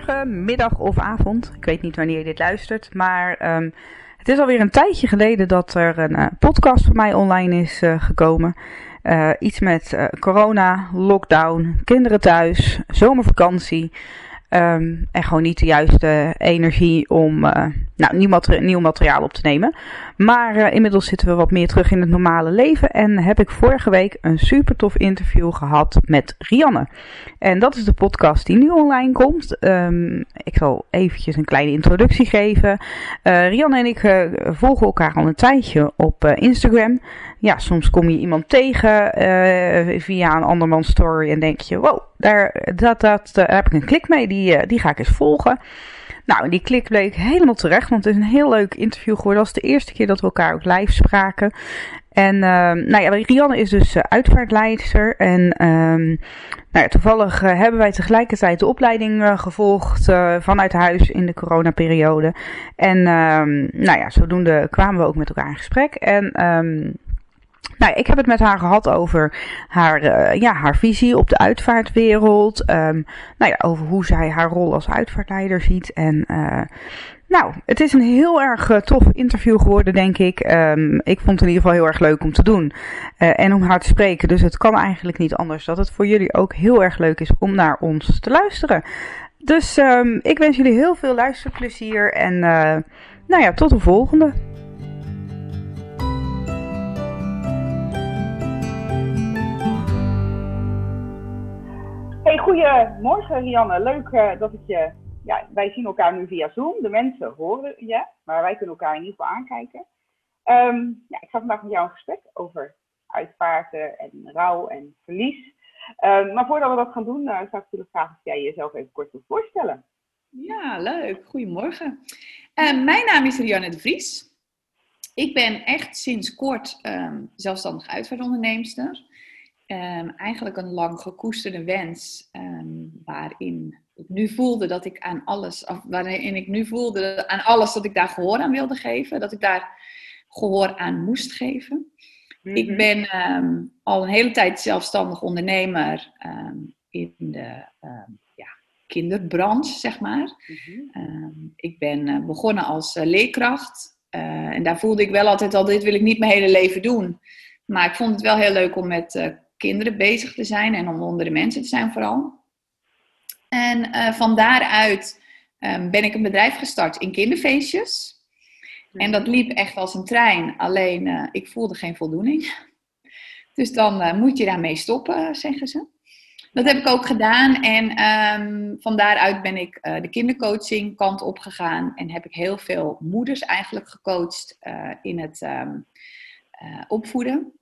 Goedemorgen, middag of avond. Ik weet niet wanneer je dit luistert, maar ehm, het is alweer een tijdje geleden dat er een eh, podcast van mij online is eh, gekomen. Eh, iets met corona, lockdown, kinderen thuis, zomervakantie. Ehm, en gewoon niet de juiste energie om eh, nou, nieuw, nieuw materiaal op te nemen. Maar eh, inmiddels zitten we wat meer terug in het normale leven. En heb ik vorige week een super tof interview gehad met Rianne. En dat is de podcast die nu online komt. Ehm, ik zal eventjes een kleine introductie geven. Eh, Rianne en ik volgen elkaar al een tijdje op Instagram. Ja, soms kom je iemand tegen eh, via een andermans story en denk je, wow, daar, dat, dat, daar heb ik een klik mee, die, eh, die ga ik eens volgen. Nou, en die klik bleek helemaal terecht, want het is een heel leuk interview geworden. Dat was de eerste keer dat we elkaar ook live spraken. En ehm, nou ja, Rianne is dus uh, uitvaartleidster. En ehm, nou ja, toevallig uh, hebben wij tegelijkertijd de opleiding uh, gevolgd vanuit huis in de coronaperiode. En um, nou ja, zodoende kwamen we ook met elkaar in gesprek. En um, nou, ik heb het met haar gehad over haar, uh, ja, haar visie op de uitvaartwereld. Um, nou ja, over hoe zij haar rol als uitvaartleider ziet. En uh, nou, het is een heel erg uh, tof interview geworden, denk ik. Um, ik vond het in ieder geval heel erg leuk om te doen. En om haar te spreken. Dus het kan eigenlijk niet anders dat het voor jullie ook heel erg leuk is om naar ons te luisteren. Dus um, ik wens jullie heel veel luisterplezier. En nou ja, tot de volgende. Hey, goedemorgen Rianne. Leuk uh, dat ik je. Ja, wij zien elkaar nu via Zoom. De mensen horen je, maar wij kunnen elkaar in ieder geval aankijken. Um, ja, ik ga vandaag met jou een gesprek over uitvaarten en rouw en verlies. Um, maar voordat we dat gaan doen, uh, zou ik natuurlijk vragen of jij jezelf even kort wilt voorstellen. Ja, leuk. Goedemorgen. Uh, mijn naam is Rianne de Vries. Ik ben echt sinds kort um, zelfstandig uitvaartonderneemster. Um, eigenlijk een lang gekoesterde wens, um, waarin ik nu voelde dat ik aan alles, of waarin ik nu voelde aan alles dat ik daar gehoor aan wilde geven, dat ik daar gehoor aan moest geven. Mm -hmm. Ik ben um, al een hele tijd zelfstandig ondernemer in de ja, kinderbranche, zeg maar. Mm -hmm. ik ben uh, begonnen als uh, leerkracht uh, en daar voelde ik wel altijd al, dit wil ik niet mijn hele leven doen. Maar ik vond het wel heel leuk om met kinderen bezig te zijn en om onder de mensen te zijn vooral. En uh, van daaruit um, ben ik een bedrijf gestart in kinderfeestjes. En dat liep echt als een trein, alleen uh, ik voelde geen voldoening. Dus dan uh, moet je daarmee stoppen, zeggen ze. Dat heb ik ook gedaan en um, van daaruit ben ik de kindercoaching kant op gegaan. En heb ik heel veel moeders eigenlijk gecoacht in het um, opvoeden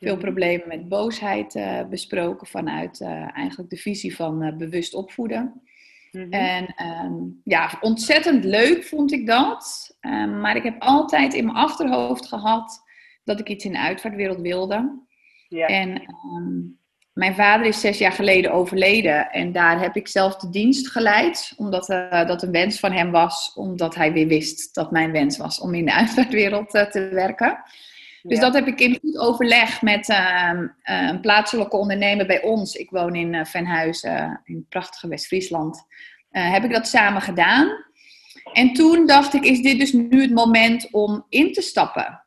veel problemen met boosheid uh, besproken vanuit uh, eigenlijk de visie van uh, bewust opvoeden. Mm-hmm. En um, ja, ontzettend leuk vond ik dat. Um, maar ik heb altijd in mijn achterhoofd gehad dat ik iets in de uitvaartwereld wilde. Ja. En um, mijn vader is zes jaar geleden overleden. En daar heb ik zelf de dienst geleid. Omdat dat een wens van hem was. Omdat hij weer wist dat mijn wens was om in de uitvaartwereld te werken. Dus ja. dat heb ik in goed overleg met uh, uh, een plaatselijke ondernemer bij ons. Ik woon in uh, Venhuizen, in prachtige West-Friesland. heb ik dat samen gedaan. En toen dacht ik, is dit dus nu het moment om in te stappen?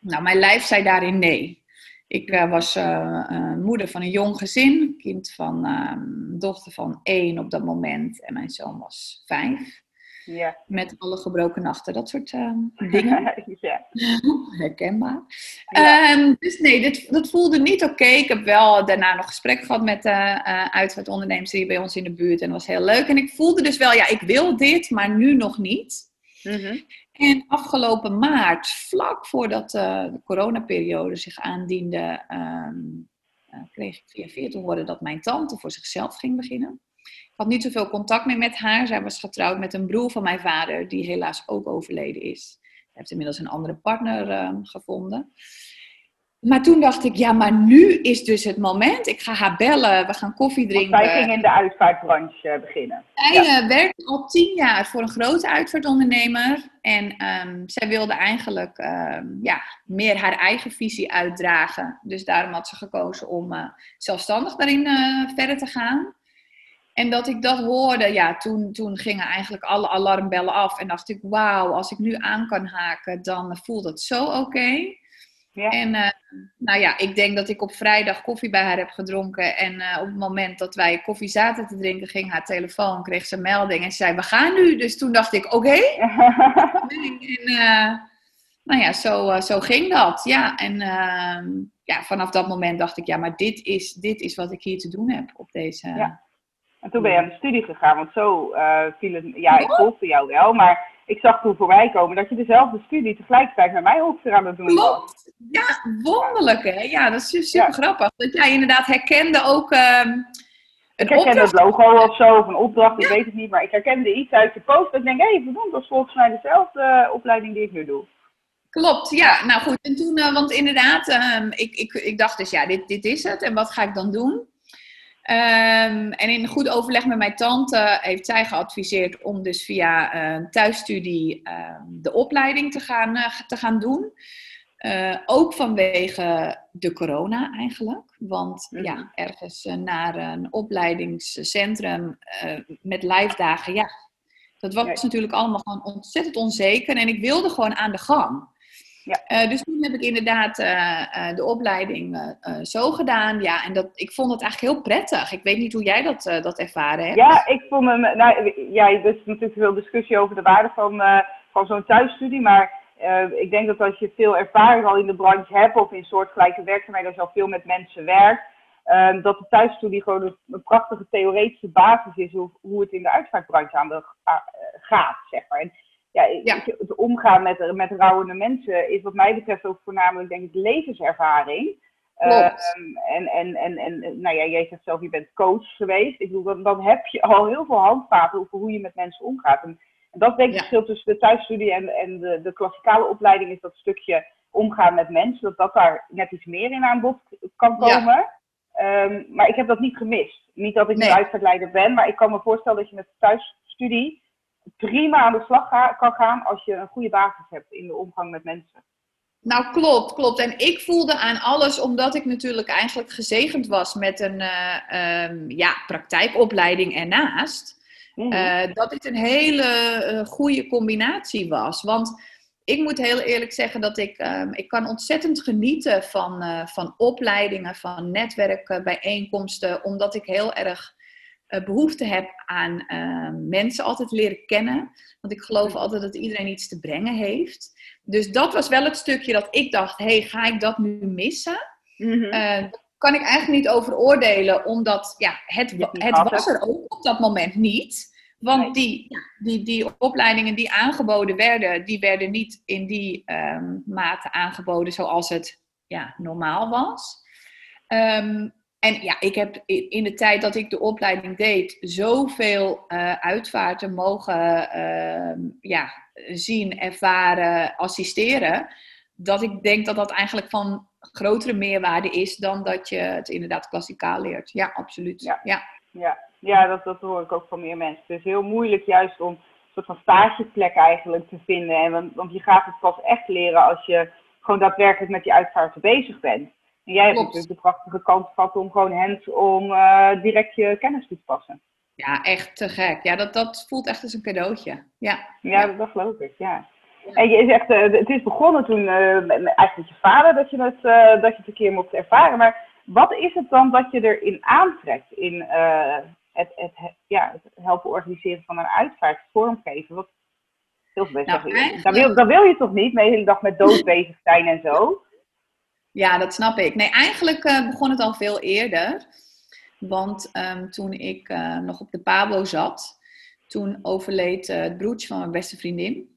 Nou, mijn lijf zei daarin nee. Ik was moeder van een jong gezin. Kind van ehm, dochter van één op dat moment. En mijn zoon was vijf. Ja. Met alle gebroken nachten, dat soort uh, dingen. ja. Herkenbaar. Ja. Um, dus nee, dit, dat voelde niet oké. Okay. Ik heb wel daarna nog gesprek gehad met uh, uh, uitvaartondernemers hier bij ons in de buurt. En dat was heel leuk. En ik voelde dus wel, ja, ik wil dit, maar nu nog niet. Mm -hmm. En afgelopen maart, vlak voordat uh, de coronaperiode zich aandiende, ehm, kreeg ik via via te horen dat mijn tante voor zichzelf ging beginnen. Ik had niet zoveel contact meer met haar. Zij was getrouwd met een broer van mijn vader, die helaas ook overleden is. Hij heeft inmiddels een andere partner uh, gevonden. Maar toen dacht ik, ja, maar nu is dus het moment. Ik ga haar bellen, we gaan koffie drinken. Want zij ging in de uitvaartbranche eh, beginnen. Zij ja. uh, werkte al tien jaar voor een grote uitvaartondernemer. En um, zij wilde eigenlijk um, ja, meer haar eigen visie uitdragen. Dus daarom had ze gekozen om uh, zelfstandig daarin uh, verder te gaan. En dat ik dat hoorde, ja, toen, toen gingen eigenlijk alle alarmbellen af. En dacht ik, wauw, als ik nu aan kan haken, dan voelt het zo oké. Okay. Ja. En uh, nou ja, ik denk dat ik op vrijdag koffie bij haar heb gedronken. En uh, op het moment dat wij koffie zaten te drinken, ging haar telefoon, kreeg ze een melding en ze zei: We gaan nu. Dus toen dacht ik: Oké. Okay. en uh, nou ja, zo, zo ging dat. Ja, en ehm, ja, vanaf dat moment dacht ik: Ja, maar dit is, dit is wat ik hier te doen heb op deze. Ja. En toen ben je aan de studie gegaan, want zo viel het. Ja, ik volgde jou wel, maar ik zag toen voorbij komen dat je dezelfde studie tegelijkertijd met mij ongeveer aan het doen was. Ja, wonderlijk hè. Ja, dat is super ja. grappig. Dat jij inderdaad herkende ook... Um, ik herkende het logo of zo, of een opdracht, ik weet het niet. Maar ik herkende iets uit je post. En ik denk, hé, hey, verdomd, dat is volgens mij dezelfde opleiding die ik nu doe. Klopt, ja. Nou goed, en toen, uh, want inderdaad, um, ik, ik, ik dacht dus, ja, dit, dit is het. En wat ga ik dan doen? Um, en in goed overleg met mijn tante heeft zij geadviseerd om dus via uh, thuisstudie uh, de opleiding te gaan, uh, te gaan doen. Uh, ook vanwege de corona eigenlijk. Want mm -hmm. ja, ergens naar een opleidingscentrum met lijfdagen, ja, dat was natuurlijk allemaal gewoon ontzettend onzeker. En ik wilde gewoon aan de gang. Ja. Uh, dus toen heb ik inderdaad uh, uh, de opleiding zo gedaan. Ja, en dat, ik vond het eigenlijk heel prettig. Ik weet niet hoe jij dat, dat ervaren hebt. Ja, ik vond hem. Nou, ja, er is natuurlijk veel discussie over de waarde van, van zo'n thuisstudie. Maar ik denk dat als je veel ervaring al in de branche hebt of in soortgelijke werkzaamheden, als je al veel met mensen werkt, dat de thuisstudie gewoon een, een, prachtige theoretische basis is hoe, hoe het in de uitvaartbranche aan de, gaat, zeg maar. En, ja, ja. het omgaan met, met rouwende mensen is wat mij betreft ook voornamelijk denk ik levenservaring. Uh, en, en, en, en nou ja, jij zegt zelf, je bent coach geweest. Ik bedoel, dan, dan heb je al heel veel handvaten over hoe je met mensen omgaat. En, en dat denk ik ja. verschil tussen de thuisstudie en, en de, de klassikale opleiding is dat stukje omgaan met mensen. Dat dat daar net iets meer in aan bod kan komen. Ja. Um, maar ik heb dat niet gemist. Niet dat ik nee. een uitvaartleider ben, maar ik kan me voorstellen dat je met thuisstudie prima aan de slag ga, kan gaan als je een goede basis hebt in de omgang met mensen. Nou, klopt, klopt. En ik voelde aan alles, omdat ik natuurlijk eigenlijk gezegend was met een uh, um, ja, praktijkopleiding ernaast, mm -hmm. uh, dat dit een hele uh, goede combinatie was. Want ik moet heel eerlijk zeggen dat ik, um, ik kan ontzettend genieten van, van opleidingen, van netwerkbijeenkomsten, omdat ik heel erg behoefte heb aan uh, mensen altijd leren kennen. Want ik geloof altijd dat iedereen iets te brengen heeft. Dus dat was wel het stukje dat ik dacht: hey, ga ik dat nu missen? Mm -hmm. uh, kan ik eigenlijk niet over oordelen, omdat ja, het, het was er ook op dat moment niet. Want die, die, die opleidingen die aangeboden werden, die werden niet in die um, mate aangeboden zoals het ja, normaal was. Um, en ja, ik heb in de tijd dat ik de opleiding deed, zoveel uh, uitvaarten mogen uh, ja, zien, ervaren, assisteren. Dat ik denk dat dat eigenlijk van grotere meerwaarde is dan dat je het inderdaad klassikaal leert. Ja, absoluut. Ja, ja. ja. ja dat, dat hoor ik ook van meer mensen. Het is heel moeilijk juist om een soort van stageplek eigenlijk te vinden. En want, want je gaat het pas echt leren als je gewoon daadwerkelijk met die uitvaarten bezig bent. En jij hebt natuurlijk de prachtige kans gehad om gewoon hands-on uh, direct je kennis toe te passen. Ja, echt te gek. Ja, dat, dat voelt echt als een cadeautje. Ja, ja, ja. dat geloof ik, ja. ja. En je zegt, uh, het is begonnen toen uh, eigenlijk met je vader dat je, het, dat je het een keer mocht ervaren. Maar wat is het dan dat je erin aantrekt in het, het, het, ja, het helpen organiseren van een uitvaart, vormgeven? Wat, heel veel nou, zeggen, dat, wil, dat wil je toch niet, de hele dag met dood bezig zijn en zo? Ja, dat snap ik. Nee, eigenlijk uh, begon het al veel eerder. Want um, toen ik uh, nog op de Pabo zat, toen overleed uh, het broertje van mijn beste vriendin.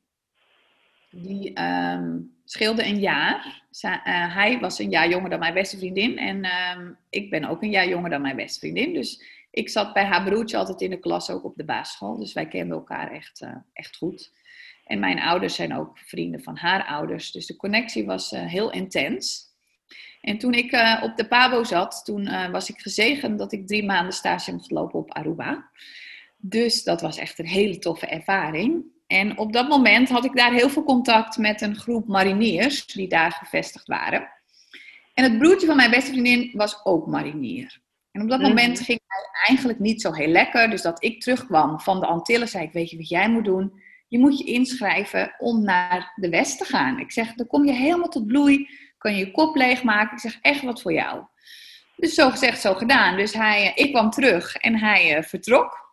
die ehm, scheelde een jaar. Eh, hij was een jaar jonger dan mijn beste vriendin. En ehm, ik ben ook een jaar jonger dan mijn beste vriendin. Dus ik zat bij haar broertje altijd in de klas, ook op de basisschool. Dus wij kenden elkaar echt, echt goed. En mijn ouders zijn ook vrienden van haar ouders. Dus de connectie was heel intens. En toen ik uh, op de Pabo zat, toen was ik gezegend dat ik drie maanden stage mocht lopen op Aruba. Dus dat was echt een hele toffe ervaring. En op dat moment had ik daar heel veel contact met een groep mariniers die daar gevestigd waren. En het broertje van mijn beste vriendin was ook marinier. En op dat moment mhm. ging hij eigenlijk niet zo heel lekker. Dus dat ik terugkwam van de Antillen, zei ik, weet je wat jij moet doen? Je moet je inschrijven om naar de West te gaan. Ik zeg, dan kom je helemaal tot bloei, kan je je kop leegmaken. Ik zeg, echt wat voor jou. Dus zo gezegd, zo gedaan. Dus hij, ik kwam terug en hij uh, vertrok.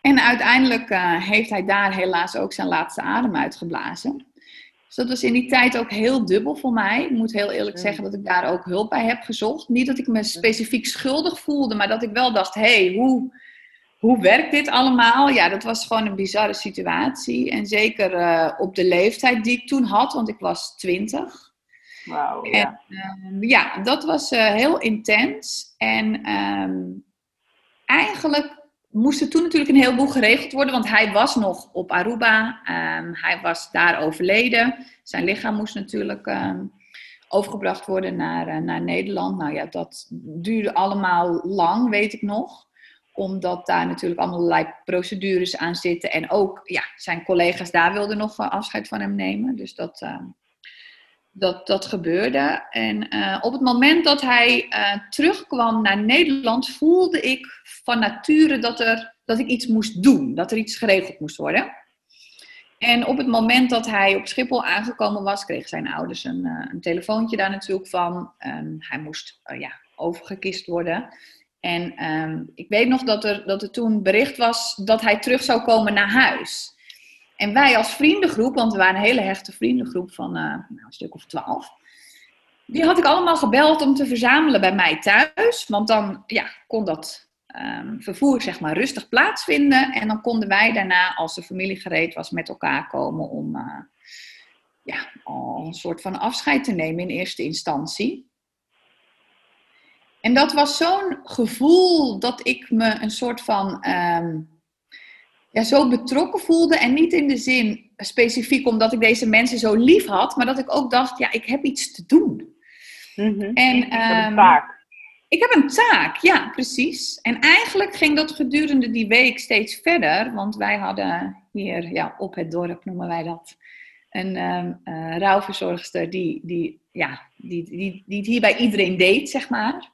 En uiteindelijk uh, heeft hij daar helaas ook zijn laatste adem uitgeblazen. Dus dat was in die tijd ook heel dubbel voor mij. Ik moet heel eerlijk zeggen dat ik daar ook hulp bij heb gezocht. Niet dat ik me specifiek schuldig voelde, maar dat ik wel dacht: hé, hey, hoe, hoe werkt dit allemaal? Ja, dat was gewoon een bizarre situatie. En zeker uh, op de leeftijd die ik toen had, want ik was twintig. Wauw, ja. En, uh, ja, dat was uh, heel intens. En um, eigenlijk moest er toen natuurlijk een heleboel geregeld worden, want hij was nog op Aruba. Um, hij was daar overleden. Zijn lichaam moest natuurlijk um, overgebracht worden naar, uh, naar Nederland. Nou ja, dat duurde allemaal lang, weet ik nog. Omdat daar natuurlijk allerlei procedures aan zitten. En ook ja, zijn collega's daar wilden nog afscheid van hem nemen. Dus dat, uh, dat, dat gebeurde. En uh, op het moment dat hij uh, terugkwam naar Nederland, voelde ik van nature dat, er, dat ik iets moest doen, dat er iets geregeld moest worden. En op het moment dat hij op Schiphol aangekomen was, kregen zijn ouders een, uh, een telefoontje daar natuurlijk van. Um, hij moest ja, overgekist worden. En um, ik weet nog dat er, dat er toen bericht was dat hij terug zou komen naar huis. En wij als vriendengroep, want we waren een hele hechte vriendengroep van uh, nou, een stuk of twaalf. Die had ik allemaal gebeld om te verzamelen bij mij thuis. Want dan ja, kon dat um, vervoer zeg maar rustig plaatsvinden. En dan konden wij daarna, als de familie gereed was, met elkaar komen om uh, ja, al een soort van afscheid te nemen in eerste instantie. En dat was zo'n gevoel dat ik me een soort van um, ja, zo betrokken voelde. En niet in de zin specifiek omdat ik deze mensen zo lief had, maar dat ik ook dacht, ja, ik heb iets te doen. Mm -hmm. En, um, een ehm, taak. Ik heb een taak, ja, precies. En eigenlijk ging dat gedurende die week steeds verder, want wij hadden hier ja, op het dorp, noemen wij dat, een um, uh, rouwverzorgster die, die, ja, die, die, die het hier bij iedereen deed, zeg maar.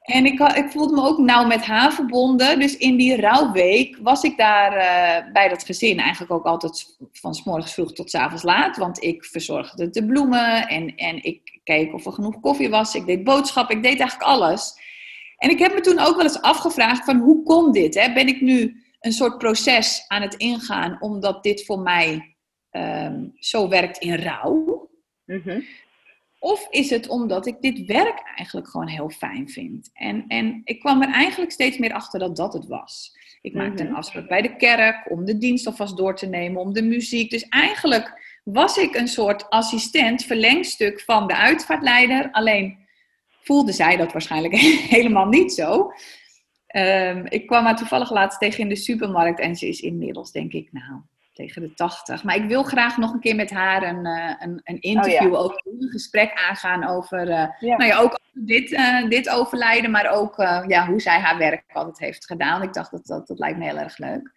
En ik, ik, voelde me ook nauw met haar verbonden. Dus in die rouwweek was ik daar uh, bij dat gezin eigenlijk ook altijd van s morgens vroeg tot s avonds laat. Want ik verzorgde de bloemen en, en ik keek of er genoeg koffie was. Ik deed boodschappen, ik deed eigenlijk alles. En ik heb me toen ook wel eens afgevraagd van hoe komt dit? Hè? Ben ik nu een soort proces aan het ingaan omdat dit voor mij um, zo werkt in rouw? Mm -hmm. Of is het omdat ik dit werk eigenlijk gewoon heel fijn vind? En, en ik kwam er eigenlijk steeds meer achter dat dat het was. Ik maakte een afspraak bij de kerk om de dienst alvast door te nemen, om de muziek. Dus eigenlijk was ik een soort assistent, verlengstuk van de uitvaartleider. Alleen voelde zij dat waarschijnlijk helemaal niet zo. Um, ik kwam haar toevallig laatst tegen in de supermarkt en ze is inmiddels, denk ik, nou, tegen de 80. Maar ik wil graag nog een keer met haar een, uh, een, een, interview, oh, ja. ook een gesprek aangaan over, uh, ja. nou ja, ook over dit, uh, dit overlijden, maar ook ja, hoe zij haar werk altijd heeft gedaan. Ik dacht dat, dat dat lijkt me heel erg leuk.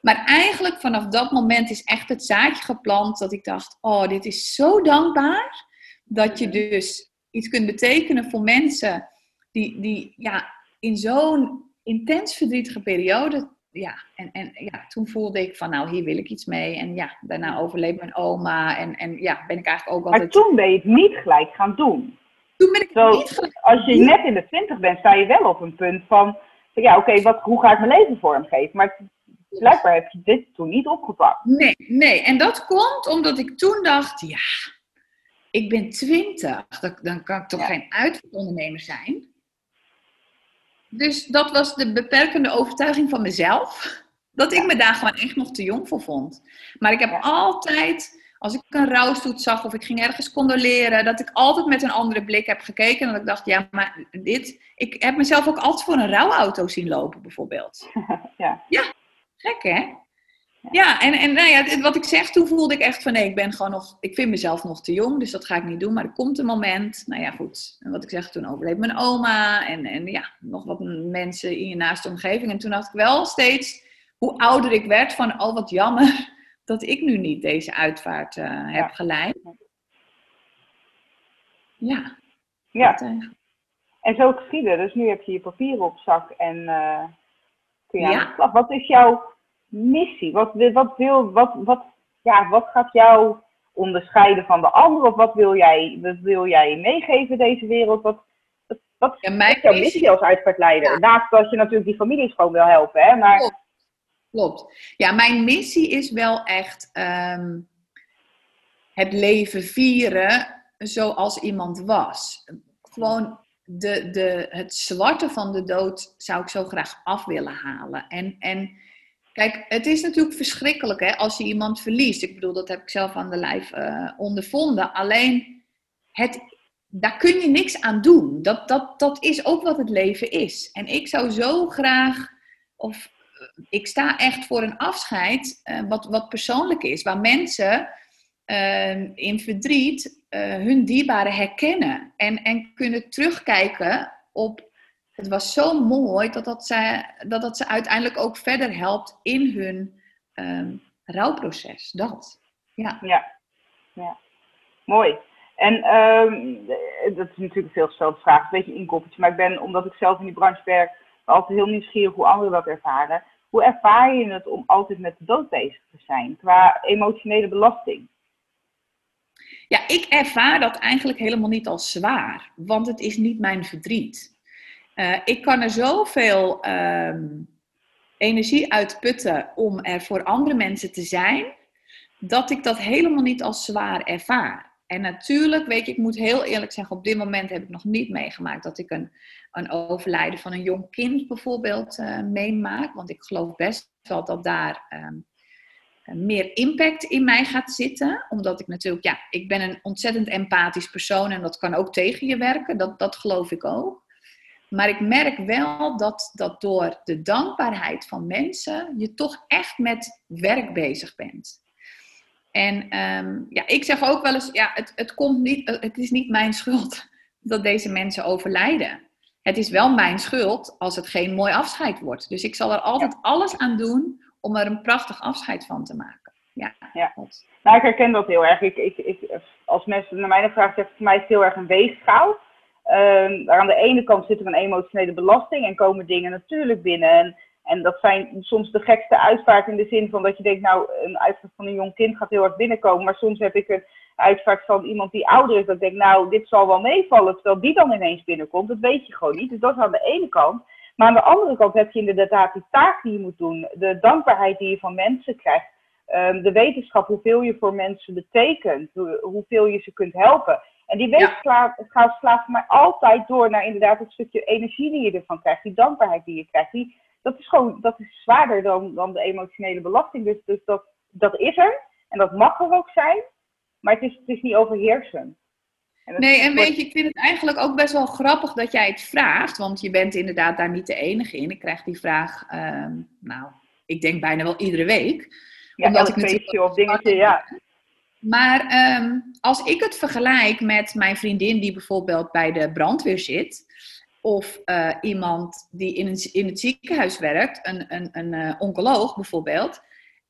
Maar eigenlijk vanaf dat moment is echt het zaadje geplant dat ik dacht, oh, dit is zo dankbaar dat je dus iets kunt betekenen voor mensen die, die ja, in zo'n intens verdrietige periode ja, en, en ja, toen voelde ik van, nou, hier wil ik iets mee. En ja, daarna overleed mijn oma. En, en ja, ben ik eigenlijk ook altijd... Maar toen ben je het niet gelijk gaan doen. Toen ben ik Zo, het niet gelijk Als je net in de twintig bent, sta je wel op een punt van... Ja, oké, okay, hoe ga ik mijn leven vormgeven? Maar blijkbaar heb je dit toen niet opgepakt. Nee, nee. En dat komt omdat ik toen dacht, ja, ik ben twintig. Dan kan ik toch ja. geen uitondernemer zijn? Dus dat was de beperkende overtuiging van mezelf. Dat ik me daar gewoon echt nog te jong voor vond. Maar ik heb altijd, als ik een rouwstoet zag of ik ging ergens condoleren, dat ik altijd met een andere blik heb gekeken. En dat ik dacht, ja, maar dit. Ik heb mezelf ook altijd voor een rouwauto zien lopen, bijvoorbeeld. ja. ja, gek hè? Ja, en, en nou ja, wat ik zeg, toen voelde ik echt van nee, ik ben gewoon nog, ik vind mezelf nog te jong, dus dat ga ik niet doen. Maar er komt een moment, nou ja, goed. En wat ik zeg, toen overleed mijn oma en, en ja, nog wat mensen in je naaste omgeving. En toen dacht ik wel steeds, hoe ouder ik werd, van al oh, wat jammer dat ik nu niet deze uitvaart uh, heb geleid. Ja. Ja. en zo geschieden. Dus nu heb je je papieren op zak en uh, kun je aan de slag. Wat is jouw missie? Wat, wat, wil, wat, wat, ja, wat gaat jou onderscheiden van de anderen? Of wat wil jij, wat wil jij meegeven deze wereld? Wat, wat, ja, mijn is jouw missie als uitvaartleider? Naast dat je natuurlijk die families gewoon wil helpen. Hè? Maar... Klopt. Klopt. Ja, mijn missie is wel echt ehm, het leven vieren zoals iemand was. Gewoon de, de, het zwarte van de dood zou ik zo graag af willen halen. En, en Kijk, het is natuurlijk verschrikkelijk hè, als je iemand verliest. Ik bedoel, dat heb ik zelf aan de lijf uh, ondervonden. Alleen, het, daar kun je niks aan doen. Dat, dat, dat is ook wat het leven is. En ik zou zo graag, of eh, ik sta echt voor een afscheid, uh, wat, wat persoonlijk is, waar mensen in verdriet hun dierbaren herkennen en, en kunnen terugkijken op het was zo mooi dat dat ze, dat dat ze uiteindelijk ook verder helpt in hun um, rouwproces. Dat. Ja. ja. ja. Mooi. En um, dat is natuurlijk een veelgestelde vraag, een beetje een inkoppertje. Maar ik ben, omdat ik zelf in die branche werk, altijd heel nieuwsgierig hoe anderen dat ervaren. Hoe ervaar je het om altijd met de dood bezig te zijn, qua emotionele belasting? Ja, ik ervaar dat eigenlijk helemaal niet als zwaar, want het is niet mijn verdriet. Uh, ik kan er zoveel um, energie uitputten om er voor andere mensen te zijn, dat ik dat helemaal niet als zwaar ervaar. En natuurlijk, weet ik moet heel eerlijk zeggen, op dit moment heb ik nog niet meegemaakt dat ik een, een overlijden van een jong kind bijvoorbeeld uh, meemaak. Want ik geloof best wel dat daar um, meer impact in mij gaat zitten. Omdat ik natuurlijk, ja, ik ben een ontzettend empathisch persoon en dat kan ook tegen je werken. Dat, dat geloof ik ook. Maar ik merk wel dat, dat door de dankbaarheid van mensen je toch echt met werk bezig bent. En um, ja, ik zeg ook wel eens, ja, het, het, komt niet, het is niet mijn schuld dat deze mensen overlijden. Het is wel mijn schuld als het geen mooi afscheid wordt. Dus ik zal er altijd alles aan doen om er een prachtig afscheid van te maken. Ja, ja. Nou, ik herken dat heel erg. Ik, ik, ik, als mensen naar mij vragen, zeggen voor mij is het heel erg een weegschaal. Um, aan de ene kant zit er een emotionele belasting en komen dingen natuurlijk binnen. En, en dat zijn soms de gekste uitvaart in de zin van dat je denkt, nou, een uitvaart van een jong kind gaat heel hard binnenkomen. Maar soms heb ik een uitvaart van iemand die ouder is, dat ik nou, dit zal wel meevallen. Terwijl die dan ineens binnenkomt, dat weet je gewoon niet. Dus dat is aan de ene kant. Maar aan de andere kant heb je inderdaad die taak die je moet doen, de dankbaarheid die je van mensen krijgt, um, de wetenschap, hoeveel je voor mensen betekent, hoeveel je ze kunt helpen. En die weegschaal ja. slaat voor mij altijd door naar inderdaad het stukje energie die je ervan krijgt, die dankbaarheid die je krijgt. Die, dat is gewoon, dat is zwaarder dan, dan de emotionele belasting. Dus, dus dat, dat is er en dat mag er ook zijn, maar het is, het is niet overheersend. nee, en weet je, ik vind het eigenlijk ook best wel grappig dat jij het vraagt, want je bent inderdaad daar niet de enige in. Ik krijg die vraag, ehm, nou, ik denk bijna wel iedere week. Ja, omdat ik natuurlijk of dingetje, ja. Maar ehm, als ik het vergelijk met mijn vriendin die bijvoorbeeld bij de brandweer zit, of uh, iemand die in, een, in het ziekenhuis werkt, een, een, een uh, oncoloog bijvoorbeeld.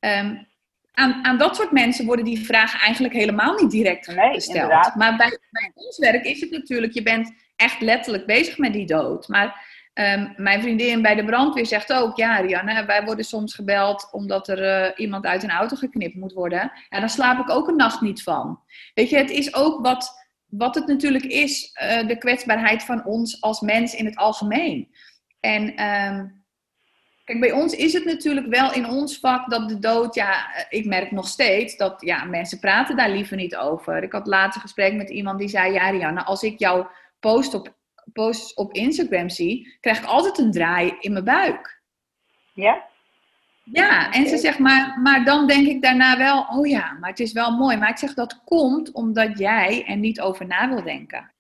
Um, aan, aan dat soort mensen worden die vragen eigenlijk helemaal niet direct gesteld. Nee, maar bij, bij ons werk is het natuurlijk, je bent echt letterlijk bezig met die dood. Maar Ehm, mijn vriendin bij de brandweer zegt ook, ja Rianne, wij worden soms gebeld omdat er uh, iemand uit een auto geknipt moet worden. En daar slaap ik ook een nacht niet van. Weet je, het is ook wat, wat het natuurlijk is, uh, de kwetsbaarheid van ons als mens in het algemeen. En um, kijk, bij ons is het natuurlijk wel in ons vak dat de dood, ja, eh, ik merk nog steeds dat ja, mensen praten daar liever niet over. Ik had laatst een gesprek met iemand die zei, ja Rianne, als ik jouw post op posts op Instagram zie, krijg ik altijd een draai in mijn buik. Ja? Ja, en ze zegt maar, maar dan denk ik daarna wel, oh ja, maar het is wel mooi. Maar ik zeg dat komt omdat jij er niet over na wil denken.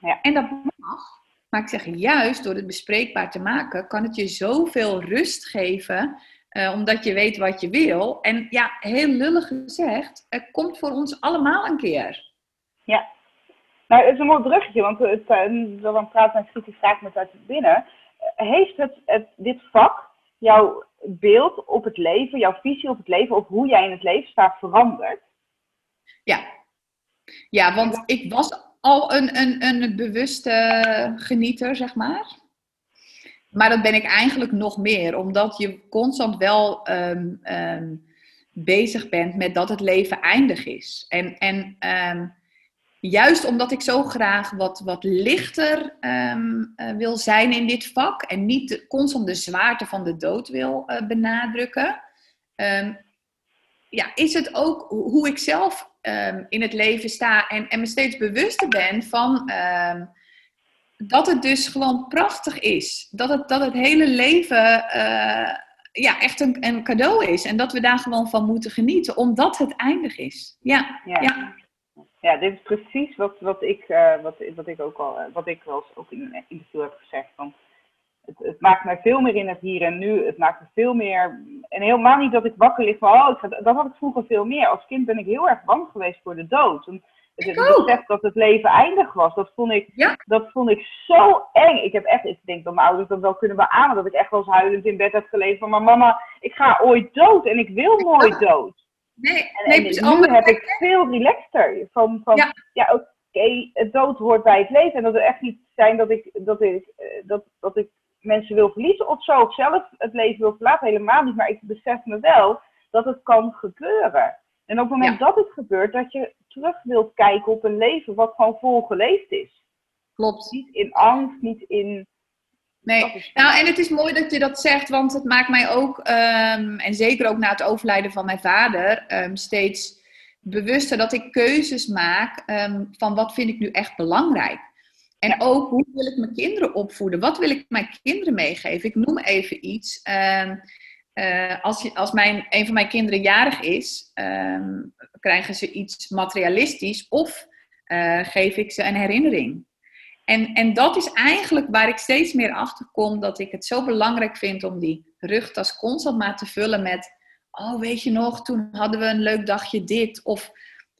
Ja. En dat mag. Maar ik zeg juist door het bespreekbaar te maken, kan het je zoveel rust geven, eh, omdat je weet wat je wil. En ja, heel lullig gezegd, het komt voor ons allemaal een keer. Ja. Nou, het is een mooi bruggetje, want het, uh, dan praat kritisch vraag met uit binnen. Heeft het, het, dit vak jouw beeld op het leven, jouw visie op het leven, of hoe jij in het leven staat, veranderd? Ja. Ja, want ik was al een, een, een bewuste genieter, zeg maar. Maar dat ben ik eigenlijk nog meer, omdat je constant wel ehm, ehm, bezig bent met dat het leven eindig is. En, en ehm, juist omdat ik zo graag wat, wat lichter um, uh, wil zijn in dit vak en niet de, constant de zwaarte van de dood wil uh, benadrukken, um, ja, is het ook hoe ik zelf um, in het leven sta en, en me steeds bewuster ben van dat het dus gewoon prachtig is. Dat het, dat het hele leven uh, ja, echt een, een cadeau is en dat we daar gewoon van moeten genieten, omdat het eindig is. ja. ja. ja ja, dit is precies wat, wat, ik, uh, wat, wat ik ook al, wat ik wel eens ook in een interview heb gezegd. Van, het, het, maakt mij veel meer in het hier en nu. Het maakt me veel meer. En helemaal niet dat ik wakker lig van, oh, ik dat had ik vroeger veel meer. Als kind ben ik heel erg bang geweest voor de dood. En het besef dat het leven eindig was, dat vond, ik, ja. dat vond ik zo eng. Ik heb echt, ik denk dat mijn ouders dat wel kunnen beamen, dat ik echt wel eens huilend in bed heb gelegen van, maar mama, ik ga ooit dood en ik wil nooit dood. Nee, en, nee, en nu heb ik veel relaxter. Van, van ja, ja oké, okay, het dood hoort bij het leven. En dat het echt niet zijn dat ik, dat, ik, dat, dat ik mensen wil verliezen of zo. Of zelf het leven wil verlaten. Helemaal niet. Maar ik besef me wel dat het kan gebeuren. En op het moment Ja. dat het gebeurt, dat je terug wilt kijken op een leven wat gewoon vol geleefd is. Klopt. Niet in angst, niet in. Nee, nou en het is mooi dat je dat zegt, want het maakt mij ook, ehm, en zeker ook na het overlijden van mijn vader, ehm, steeds bewuster dat ik keuzes maak ehm, van wat vind ik nu echt belangrijk. En ook hoe wil ik mijn kinderen opvoeden? Wat wil ik mijn kinderen meegeven? Ik noem even iets. eh, als als mijn, een van mijn kinderen jarig is, krijgen ze iets materialistisch of eh, geef ik ze een herinnering. En, en dat is eigenlijk waar ik steeds meer achter kom dat ik het zo belangrijk vind om die rugtas constant maar te vullen met, oh weet je nog, toen hadden we een leuk dagje dit. Of,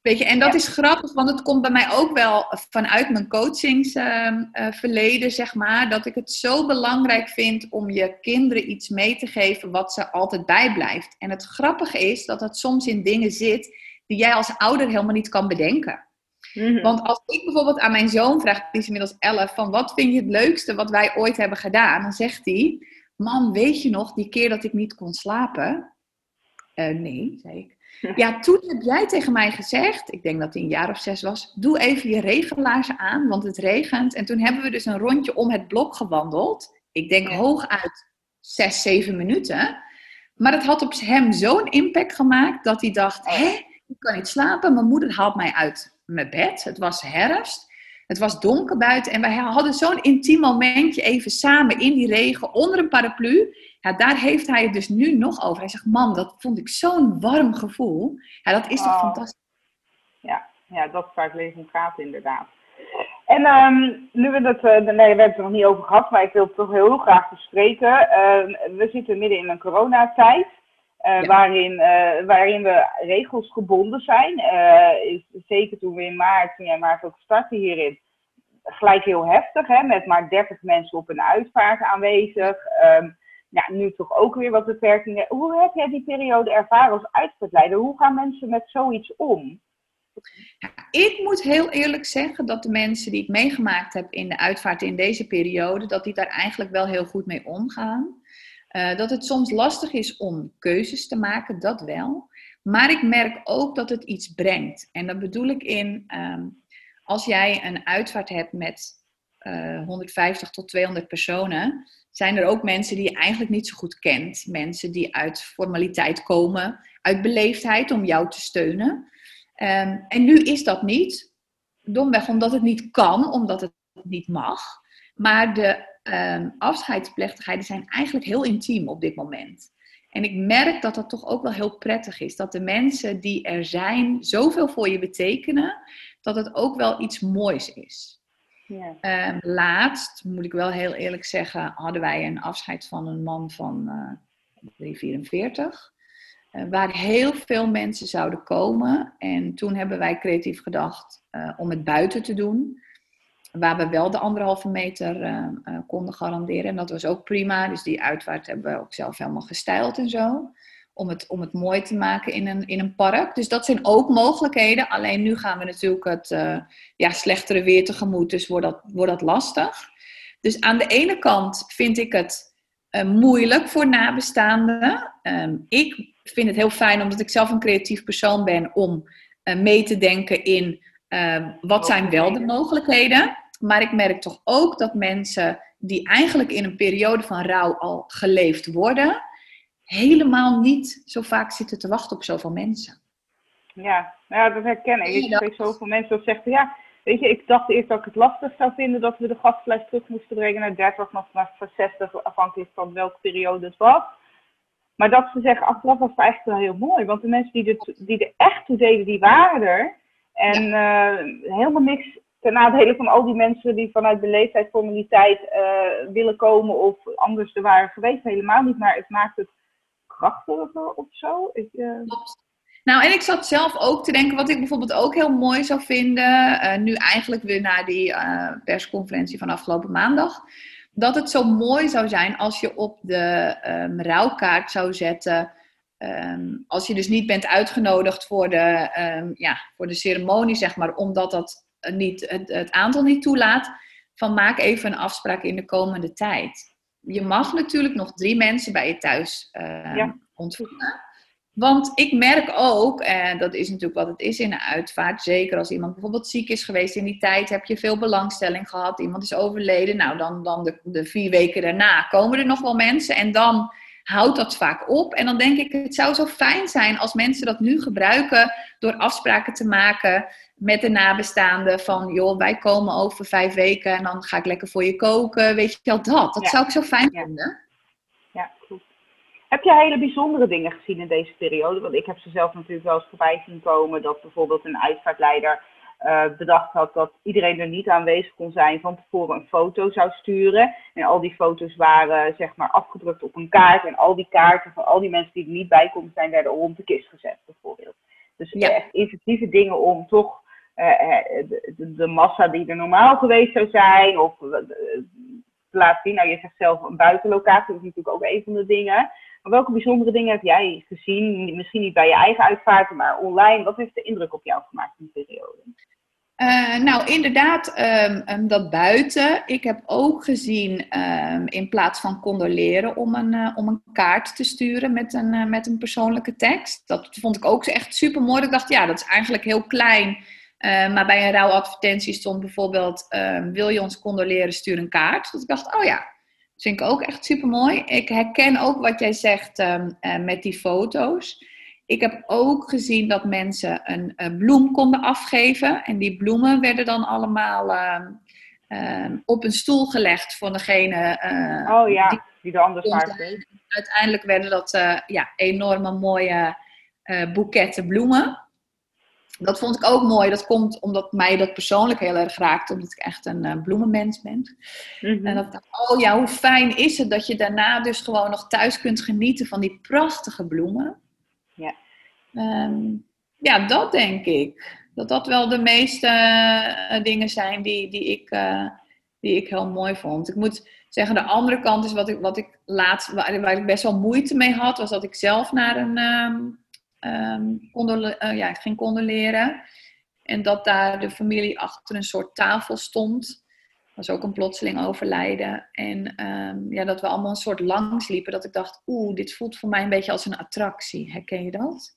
weet je, en dat Ja. is grappig, want het komt bij mij ook wel vanuit mijn coachingsverleden, zeg maar, dat ik het zo belangrijk vind om je kinderen iets mee te geven wat ze altijd bijblijft. En het grappige is dat het soms in dingen zit die jij als ouder helemaal niet kan bedenken. Mhm. Want als ik bijvoorbeeld aan mijn zoon vraag, die is inmiddels 11, van wat vind je het leukste wat wij ooit hebben gedaan? Dan zegt hij, mam, weet je nog die keer dat ik niet kon slapen? "Eh, nee, zei ik. Ja, toen heb jij tegen mij gezegd, ik denk dat hij een jaar of zes was, doe even je regelaars aan, want het regent. En toen hebben we dus een rondje om het blok gewandeld. Ik denk hooguit zes, zeven minuten. Maar het had op hem zo'n impact gemaakt dat hij dacht, Oh. hè, ik kan niet slapen. Mijn moeder haalt mij uit mijn bed. Het was herfst. Het was donker buiten. En wij hadden zo'n intiem momentje even samen in die regen onder een paraplu. Ja, daar heeft hij het dus nu nog over. Hij zegt, mam, dat vond ik zo'n warm gevoel. Ja, dat is toch Oh. fantastisch. Ja, dat is waar het leven om gaat, inderdaad. En ehm, nu we het, eh, nee, we hebben het er nog niet over gehad, maar ik wil het toch heel graag bespreken. Ehm, we zitten midden in een coronatijd, eh, Ja. waarin, eh, waarin we regels gebonden zijn. Eh, is, zeker toen we in maart, toen jij maart ook startte hierin, gelijk heel heftig, hè, met maar 30 mensen op een uitvaart aanwezig. Ehm, ja, nu toch ook weer wat beperkingen. Hoe heb jij die periode ervaren als uitvaartleider? Hoe gaan mensen met zoiets om? Ja, ik moet heel eerlijk zeggen dat de mensen die ik meegemaakt heb in de uitvaart in deze periode, dat die daar eigenlijk wel heel goed mee omgaan. Eh, dat het soms lastig is om keuzes te maken, dat wel. Maar ik merk ook dat het iets brengt. En dat bedoel ik in, ehm, als jij een uitvaart hebt met eh, 150 tot 200 personen, zijn er ook mensen die je eigenlijk niet zo goed kent. Mensen die uit formaliteit komen, uit beleefdheid om jou te steunen. Ehm, en nu is dat niet. Domweg omdat het niet kan, omdat het niet mag. Maar de ehm, afscheidsplechtigheden zijn eigenlijk heel intiem op dit moment. En ik merk dat dat toch ook wel heel prettig is. Dat de mensen die er zijn zoveel voor je betekenen, dat het ook wel iets moois is. Ja. Ehm, laatst, moet ik wel heel eerlijk zeggen, hadden wij een afscheid van een man van uh, 44. Uh, waar heel veel mensen zouden komen. En toen hebben wij creatief gedacht uh, om het buiten te doen. Waar we wel de anderhalve meter uh, uh, konden garanderen. En dat was ook prima. Dus die uitvaart hebben we ook zelf helemaal gestyled en zo. Om het, om het mooi te maken in een, in een park. Dus dat zijn ook mogelijkheden. Alleen nu gaan we natuurlijk het uh, ja, slechtere weer tegemoet. Dus wordt dat, wordt dat lastig. Dus aan de ene kant vind ik het moeilijk voor nabestaanden. Um, ik vind het heel fijn omdat ik zelf een creatief persoon ben. Om mee te denken in uh, wat zijn wel de mogelijkheden? Maar ik merk toch ook dat mensen die eigenlijk in een periode van rouw al geleefd worden, helemaal niet zo vaak zitten te wachten op zoveel mensen. Ja, ja dat herken ik. Ik spreek zoveel mensen die zeggen, ja, weet je, ik dacht eerst dat ik het lastig zou vinden dat we de gastlijst terug moesten brengen naar 30 of naar 60, afhankelijk van welke periode het was. Maar dat ze zeggen, achteraf was het eigenlijk wel heel mooi. Want de mensen die er, die er echt toe deden, die waren er. En ja. uh, helemaal niks ten nadele van al die mensen die vanuit de leeftijdsformaliteit uh, willen komen of anders er waren geweest. Helemaal niet, maar het maakt het krachtiger of zo. Ik, uh... Nou, en ik zat zelf ook te denken, wat ik bijvoorbeeld ook heel mooi zou vinden, uh, nu eigenlijk weer na die persconferentie van afgelopen maandag, dat het zo mooi zou zijn als je op de um, rouwkaart zou zetten Um, als je dus niet bent uitgenodigd voor de, um, ja, voor de ceremonie, zeg maar, omdat dat niet, het, het, aantal niet toelaat, van maak even een afspraak in de komende tijd. Je mag natuurlijk nog drie mensen bij je thuis uh, ja. ontvangen. Want ik merk ook, en dat is natuurlijk wat het is in een uitvaart, zeker als iemand bijvoorbeeld ziek is geweest in die tijd, heb je veel belangstelling gehad, iemand is overleden, nou dan, dan de, de vier weken daarna komen er nog wel mensen en dan houdt dat vaak op. En dan denk ik, het zou zo fijn zijn als mensen dat nu gebruiken door afspraken te maken met de nabestaanden van, joh, wij komen over vijf weken en dan ga ik lekker voor je koken. Weet je wel, dat. Dat ja. zou ik zo fijn ja. vinden. Ja, goed. Heb je hele bijzondere dingen gezien in deze periode? Want ik heb ze zelf natuurlijk wel eens voorbij zien komen dat bijvoorbeeld een uitvaartleider uh, bedacht had dat iedereen er niet aanwezig kon zijn, van tevoren een foto zou sturen. En al die foto's waren zeg maar afgedrukt op een kaart. En al die kaarten van al die mensen die er niet bij konden zijn, werden rond de kist gezet bijvoorbeeld. Dus ja. echt inventieve dingen om toch uh, de, de, de, massa die er normaal geweest zou zijn, of te laten zien. Nou, je zegt zelf een buitenlocatie, dat is natuurlijk ook een van de dingen. Welke bijzondere dingen heb jij gezien? Misschien niet bij je eigen uitvaart, maar online. Wat heeft de indruk op jou gemaakt in die periode? Uh, nou, inderdaad, um, um, dat buiten. Ik heb ook gezien, um, in plaats van condoleren, om een, uh, om een kaart te sturen met een, uh, met een persoonlijke tekst. Dat vond ik ook echt super mooi. Ik dacht, ja, dat is eigenlijk heel klein. maar bij een rouwadvertentie stond bijvoorbeeld: Wil je ons condoleren, stuur een kaart. Dat ik dacht, oh ja, dat vind ik ook echt super mooi. Ik herken ook wat jij zegt met die foto's. Ik heb ook gezien dat mensen een, een, bloem konden afgeven. En die bloemen werden dan allemaal uh, uh, op een stoel gelegd voor degene. Uh, oh ja, die, die de anders vaart Uiteindelijk werden dat eh, ja, enorme mooie eh, boeketten bloemen. Dat vond ik ook mooi. Dat komt omdat mij dat persoonlijk heel erg raakt. Omdat ik echt een bloemenmens ben. Mm-hmm. En dat ik dacht, oh ja, hoe fijn is het dat je daarna dus gewoon nog thuis kunt genieten van die prachtige bloemen. Ja. Um, ja, dat denk ik. Dat dat wel de meeste uh, dingen zijn die, die, ik, uh, die ik heel mooi vond. Ik moet zeggen, de andere kant is wat ik, wat ik laatst, waar, waar ik best wel moeite mee had, was dat ik zelf naar een um, um, condole uh, ja, ik ging condoleren. En dat daar de familie achter een soort tafel stond. Dat was ook een plotseling overlijden. En um, ja, dat we allemaal een soort langs liepen. Dat ik dacht, oeh, dit voelt voor mij een beetje als een attractie. Herken je dat?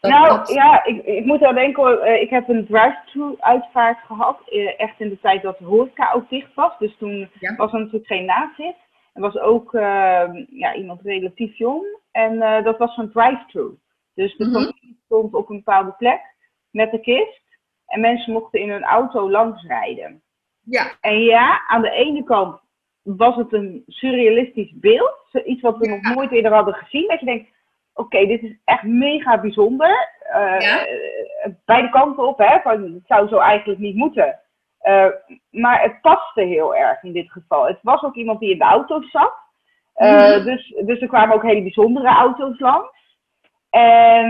Dat, nou dat... ja, ik, ik moet wel denken, uh, ik heb een drive-thru uitvaart gehad. Uh, echt in de tijd dat de horeca ook dicht was. Dus toen ja. was er natuurlijk geen nazit. Er was ook uh, ja, iemand relatief jong. En eh, dat was zo'n drive-thru. Dus de mm-hmm. stond op een bepaalde plek met de kist. En mensen mochten in hun auto langs rijden. Ja. En ja, aan de ene kant was het een surrealistisch beeld. Iets wat we nog nooit eerder hadden gezien. Dat je denkt, oké, dit is echt mega bijzonder. Uh, ja? beide kanten op, hè. Van, het zou zo eigenlijk niet moeten. Uh, maar het paste heel erg in dit geval. Het was ook iemand die in de auto zat. Uh, dus, dus er kwamen ook hele bijzondere auto's langs. En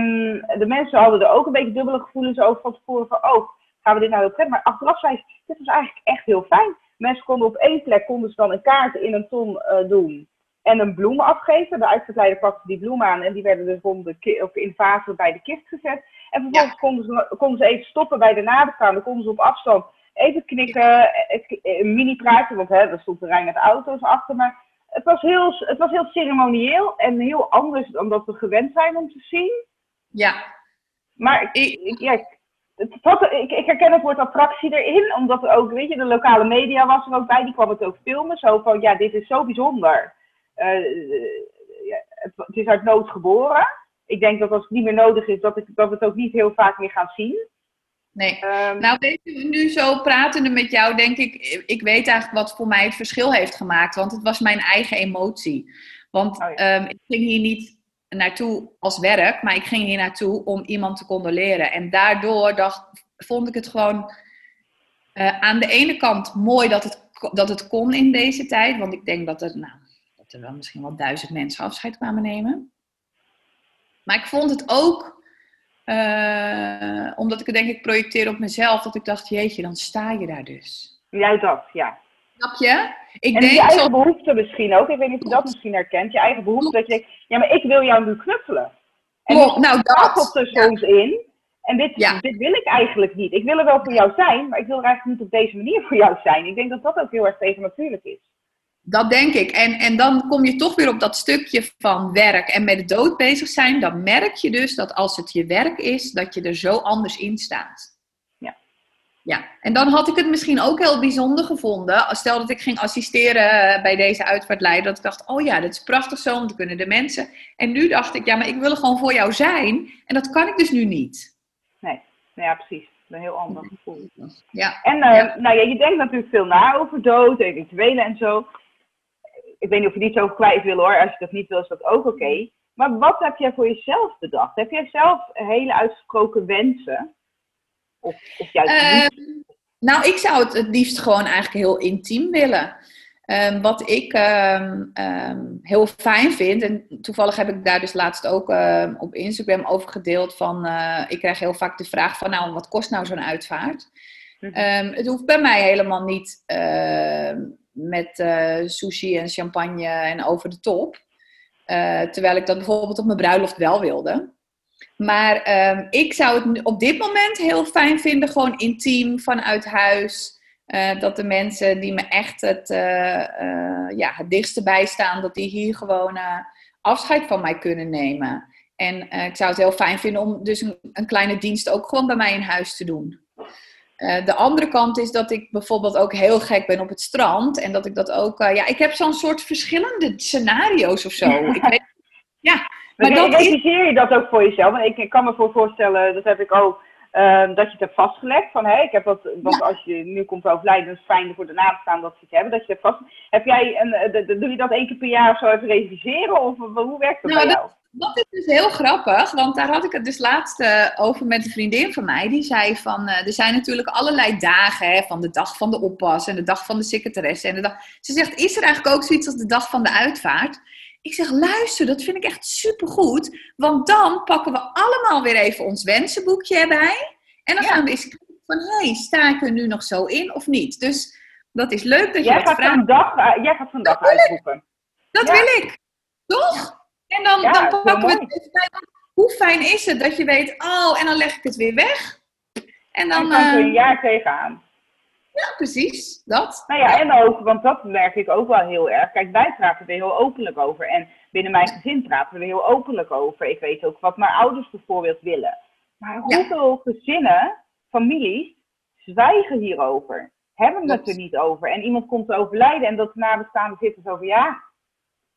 de mensen hadden er ook een beetje dubbele gevoelens over van tevoren van, oh, gaan we dit nou heel prettig? Maar achteraf zei ze, dit was eigenlijk echt heel fijn. Mensen konden op één plek konden ze dan een kaart in een ton uh, doen en een bloem afgeven. De uitverkleider pakte die bloem aan en die werden dus rond de of in fase bij de kist gezet. En vervolgens konden, ze, konden ze even stoppen bij de nadergaan. Dan konden ze op afstand even knikken, een mini praatje, want hè, er stond een rij met auto's achter. Maar het was, heel, het was heel ceremonieel en heel anders dan dat we gewend zijn om te zien. Ja. Maar ik, ja, het ik, ik, herken het woord attractie erin, omdat er ook, weet je, de lokale media was er ook bij, die kwam het ook filmen. Zo van, ja, dit is zo bijzonder. Uh, ja, het, het, is uit nood geboren. Ik denk dat als het niet meer nodig is, dat, ik, dat we het ook niet heel vaak meer gaan zien. Nee. Um, nou, weet je, nu zo pratende met jou, denk ik, ik weet eigenlijk wat voor mij het verschil heeft gemaakt. Want het was mijn eigen emotie. Want oh um, ik ging hier niet naartoe als werk, maar ik ging hier naartoe om iemand te condoleren. En daardoor dacht, vond ik het gewoon uh, aan de ene kant mooi dat het, dat het kon in deze tijd. Want ik denk dat er, nou, dat er wel misschien wel duizend mensen afscheid kwamen nemen. Maar ik vond het ook, uh, omdat ik het denk ik projecteer op mezelf, dat ik dacht, jeetje, dan sta je daar dus. Jij dat, ja. Snap je? Ik en denk je eigen zo... behoefte misschien ook. Ik weet niet of je dat misschien herkent. Je eigen behoefte. Dat je denkt, ja, maar ik wil jou nu knuffelen. En oh, nou, dat komt er soms in. En dit, dit wil ik eigenlijk niet. Ik wil er wel voor jou zijn, maar ik wil er eigenlijk niet op deze manier voor jou zijn. Ik denk dat dat ook heel erg tegen natuurlijk is. Dat denk ik. En, en dan kom je toch weer op dat stukje van werk en met de dood bezig zijn. Dan merk je dus dat als het je werk is, dat je er zo anders in staat. Ja, en dan had ik het misschien ook heel bijzonder gevonden. Stel dat ik ging assisteren bij deze uitvaartleider. Dat ik dacht, oh ja, dat is prachtig zo, want dan kunnen de mensen. En nu dacht ik, ja, maar ik wil er gewoon voor jou zijn. En dat kan ik dus nu niet. Nee, nou ja, precies. Een heel ander gevoel. Ja. En uh, nou ja, je denkt natuurlijk veel na over dood, eventuele en zo. Ik weet niet of je niet zo kwijt wil hoor. Als je dat niet wil, is dat ook oké. Maar wat heb jij voor jezelf bedacht? Heb jij zelf hele uitgesproken wensen? Of, of juist uh, nou, ik zou het het liefst gewoon eigenlijk heel intiem willen. Um, wat ik um, um, heel fijn vind, en toevallig heb ik daar dus laatst ook op Instagram over gedeeld van, uh, ik krijg heel vaak de vraag van, nou, wat kost nou zo'n uitvaart? -hmm. het hoeft bij mij helemaal niet met uh, sushi en champagne en over de top. Uh, terwijl ik dat bijvoorbeeld op mijn bruiloft wel wilde. Maar um, ik zou het op dit moment heel fijn vinden, gewoon intiem vanuit huis. Uh, dat de mensen die me echt het, ja, het dichtste bijstaan, dat die hier gewoon afscheid van mij kunnen nemen. En ik zou het heel fijn vinden om dus een, een, kleine dienst ook gewoon bij mij in huis te doen. De andere kant is dat ik bijvoorbeeld ook heel gek ben op het strand. En dat ik dat ook. ja, ik heb zo'n soort verschillende scenario's of zo. ik weet, ja, maar dat realiseer je dat ook voor jezelf? Want ik, ik kan me voor voorstellen, dat heb ik ook, uh, dat je het hebt vastgelegd. Van, hey, ik heb dat, want als je nu komt overlijden, is het fijn voor de staan dat ze het hebben. Dat je het vast. Heb jij een, eh, de, de, doe je dat één keer per jaar of zo even realiseren? Of hoe werkt dat nou, bij jou? Dat, is dus heel grappig, want daar had ik het dus laatst uh, over met een vriendin van mij. Die zei van, uh, er zijn natuurlijk allerlei dagen, hè, van de dag van de oppas en de dag van de secretaresse. En de dag... Ze zegt, is er eigenlijk ook zoiets als de dag van de uitvaart? Ik zeg, luister, dat vind ik echt supergoed. Want dan pakken we allemaal weer even ons wensenboekje erbij. En dan gaan we eens kijken van, hé, hey, sta ik er nu nog zo in of niet? Dus dat is leuk dat jij je dat vraagt. Uh, jij gaat vandaag uitroepen. Dat wil ik. Toch? En dan, ja, dan pakken we het even bij. Hoe fijn is het dat je weet, oh, en dan leg ik het weer weg. En dan... En dan kun je een jaar tegenaan. Ja, precies. Dat. Nou ja, en ook, want dat merk ik ook wel heel erg. Kijk, wij praten er heel openlijk over. En binnen mijn gezin praten we er heel openlijk over. Ik weet ook wat mijn ouders bijvoorbeeld willen. Maar hoeveel gezinnen, families, zwijgen hierover? Hebben het er niet over? En iemand komt te overlijden en dat de nabestaanden zitten zo van ja,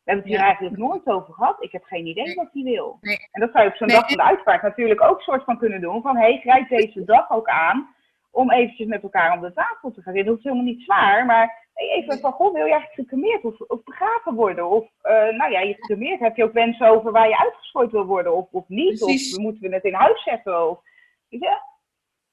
hebben het hier eigenlijk nooit over gehad. Ik heb geen idee wat hij wil. En dat zou je op zo'n dag van de uitvaart natuurlijk ook soort van kunnen doen. Van hé, hey, grijp deze dag ook aan om eventjes met elkaar om de tafel te gaan zitten. Dat is helemaal niet zwaar, maar even van, goh, wil je eigenlijk gecremeerd of, of begraven worden? Of, uh, nou ja, je gecremeerd, heb je ook wensen over waar je uitgeschooid wil worden of, of niet? Precies. Of moeten we het in huis zetten? Of, ja.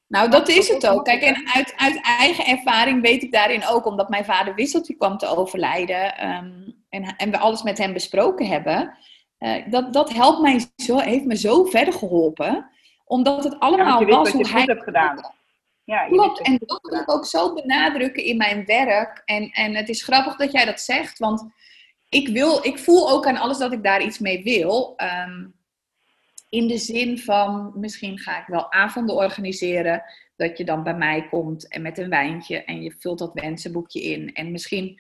Nou, dat is het ook. Kijk, en uit, uit eigen ervaring weet ik daarin ook, omdat mijn vader wisseltje kwam te overlijden um, en, en we alles met hem besproken hebben. Uh, dat, dat helpt mij zo, heeft me zo verder geholpen, omdat het allemaal ja, was hoe hij hebt gedaan. Ja, Klopt, en dat wil ik ook zo benadrukken in mijn werk. En, en het is grappig dat jij dat zegt, want ik, wil, ik voel ook aan alles dat ik daar iets mee wil. Um, in de zin van, misschien ga ik wel avonden organiseren, dat je dan bij mij komt en met een wijntje en je vult dat wensenboekje in. En misschien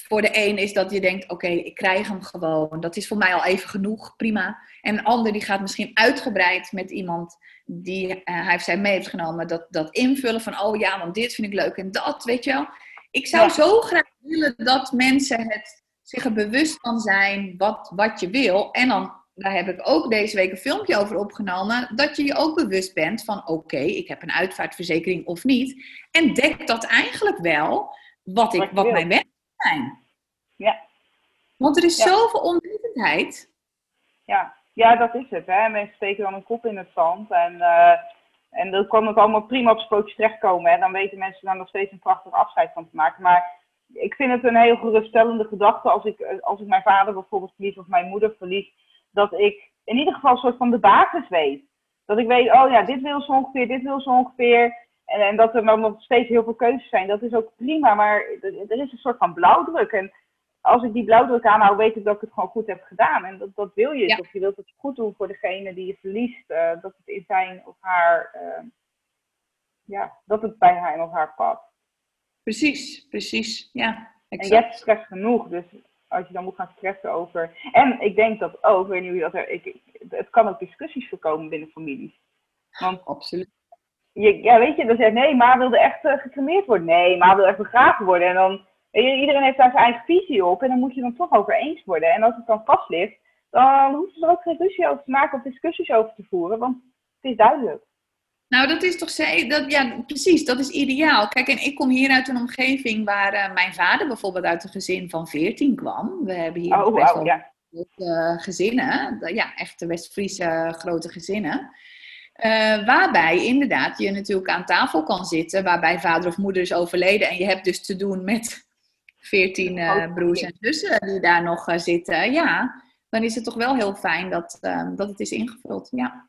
voor de een is dat je denkt, oké, ik krijg hem gewoon. Dat is voor mij al even genoeg, prima. En een ander die gaat misschien uitgebreid met iemand die uh, hij heeft zij mee heeft genomen, dat, dat invullen van, oh ja, want dit vind ik leuk en dat, weet je wel. Ik zou zo graag willen dat mensen het, zich er bewust van zijn wat, wat je wil. En dan, daar heb ik ook deze week een filmpje over opgenomen, dat je je ook bewust bent van, oké, ik heb een uitvaartverzekering of niet. En dek dat eigenlijk wel wat, ik, wat mijn wensen zijn. Ja. Want er is zoveel onwetendheid. Ja. Ja, dat is het. Hè. Mensen steken dan een kop in het zand. En, uh, en dan kan het allemaal prima op spookjes terechtkomen. Hè. Dan weten mensen daar nog steeds een prachtig afscheid van te maken. Maar ik vind het een heel geruststellende gedachte als ik, eh, als ik mijn vader bijvoorbeeld verlies of mijn moeder verlies. Dat ik in ieder geval een soort van de basis weet. Dat ik weet, oh ja, dit wil ze ongeveer, dit wil ze ongeveer. En, en dat er dan nog steeds heel veel keuzes zijn. Dat is ook prima, maar er is een soort van blauwdruk. En als ik die blauwdruk aanhoud, weet ik dat ik het gewoon goed heb gedaan. En dat, dat wil je. Ja. Of je wilt het goed doen voor degene die je verliest. Uh, dat het in zijn of haar, uh, ja, dat het bij haar of haar past. Precies, precies. Ja, exact. En je hebt stress genoeg, dus als je dan moet gaan stressen over. En ik denk dat ook, weet niet hoe dat er, ik, het kan ook discussies voorkomen binnen families. Want Absoluut. Je, ja, weet je, dan zegt nee, maar wilde echt uh, gecremeerd worden. Nee, maar wil echt begraven worden. En dan Iedereen heeft daar zijn eigen visie op en dan moet je dan toch over eens worden. En als het dan vast ligt, dan hoeven ze er ook geen ruzie over te maken of discussies over te voeren, want het is duidelijk. Nou, dat is toch dat, ja, precies, dat is ideaal. Kijk, en ik kom hier uit een omgeving waar uh, mijn vader bijvoorbeeld uit een gezin van 14 kwam. We hebben hier oh, best wel ja. grote gezinnen, ja, echte West-Friese grote gezinnen. Uh, waarbij inderdaad je natuurlijk aan tafel kan zitten, waarbij vader of moeder is overleden en je hebt dus te doen met veertien uh, broers en zussen die daar nog uh, zitten, ja, dan is het toch wel heel fijn dat, uh, dat het is ingevuld. Ja,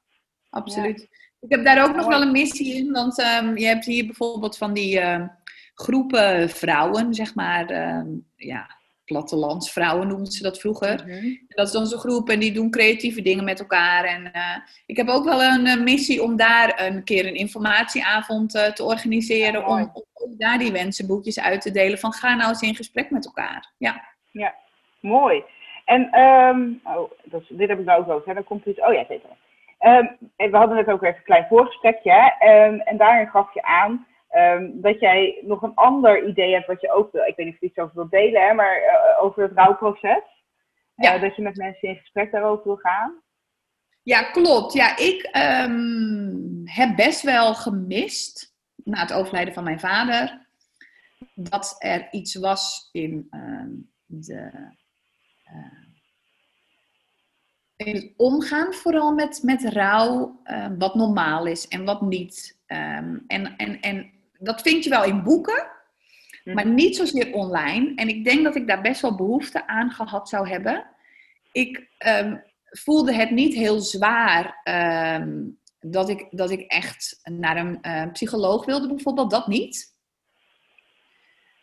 absoluut. Ja. Ik heb daar ook nog wel een missie in, want um, je hebt hier bijvoorbeeld van die ehm, groepen vrouwen, zeg maar, ehm, ja, plattelandsvrouwen noemden ze dat vroeger. Mhm. Dat is dan zo'n groep en die doen creatieve dingen met elkaar. En uh, ik heb ook wel een uh, missie om daar een keer een informatieavond uh, te organiseren. Ja, om, om, daar die wensenboekjes uit te delen. Van ga nou eens in gesprek met elkaar. Ja, ja mooi. En um, oh, dat is, dit heb ik nou ook over. Dan komt iets. Oh ja, zeker. Um, we hadden net ook even een klein voorgesprekje. Hè? Um, en daarin gaf je aan Um, dat jij nog een ander idee hebt wat je ook wil. Ik weet niet of je iets over wilt delen, hè, maar uh, over het rouwproces. Ja. Uh, dat je met mensen in gesprek daarover wil gaan. Ja, klopt. Ja, ik um, heb best wel gemist na het overlijden van mijn vader dat er iets was in um, de. Uh, in het omgaan vooral met, met rouw, wat normaal is en wat niet. Um, en, en, en dat vind je wel in boeken, mhm. maar niet zozeer online. En ik denk dat ik daar best wel behoefte aan gehad zou hebben. Ik um, voelde het niet heel zwaar um, dat, ik, dat ik echt naar een uh, psycholoog wilde, bijvoorbeeld. Dat niet.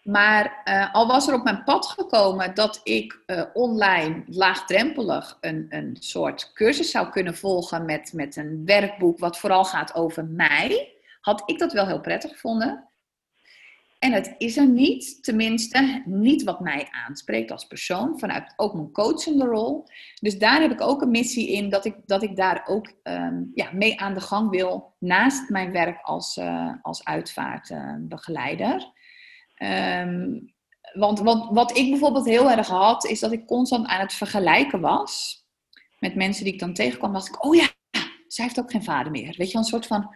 Maar uh, al was er op mijn pad gekomen dat ik uh, online laagdrempelig een, een soort cursus zou kunnen volgen met, met een werkboek wat vooral gaat over mij had ik dat wel heel prettig gevonden. En het is er niet, tenminste niet wat mij aanspreekt als persoon, vanuit ook mijn coachende rol. Dus daar heb ik ook een missie in dat ik, dat ik daar ook um, ja, mee aan de gang wil, naast mijn werk als, uh, als uitvaartbegeleider. Um, want, want wat ik bijvoorbeeld heel erg had, is dat ik constant aan het vergelijken was met mensen die ik dan tegenkwam. Was ik, oh ja, zij heeft ook geen vader meer. Weet je, een soort van,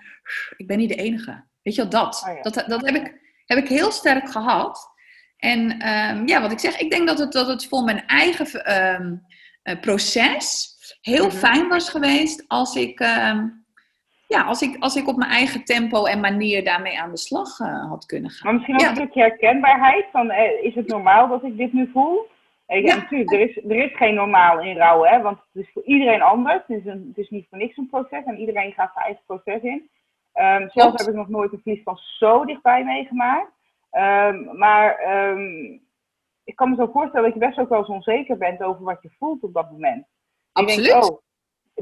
ik ben niet de enige. Weet je dat. Oh ja. dat, dat heb, ik, heb ik heel sterk gehad. En ehm, ja, wat ik zeg, ik denk dat het, dat het voor mijn eigen ehm, eh, proces heel Mhm. fijn was geweest als ik, ehm, ja, als, ik, als ik op mijn eigen tempo en manier daarmee aan de slag eh, had kunnen gaan. Maar misschien ook Ja. een stukje herkenbaarheid. Van, eh, is het normaal dat ik dit nu voel? Ja, natuurlijk, er is, er is geen normaal in rouwen, hè, want het is voor iedereen anders. Het is, een, het is niet voor niks een proces en iedereen gaat zijn eigen proces in. Ehm, zelf heb ik nog nooit een verlies van zo dichtbij meegemaakt. Ehm, maar ehm, ik kan me zo voorstellen dat je best ook wel eens onzeker bent over wat je voelt op dat moment. Je denkt, Absoluut. oh,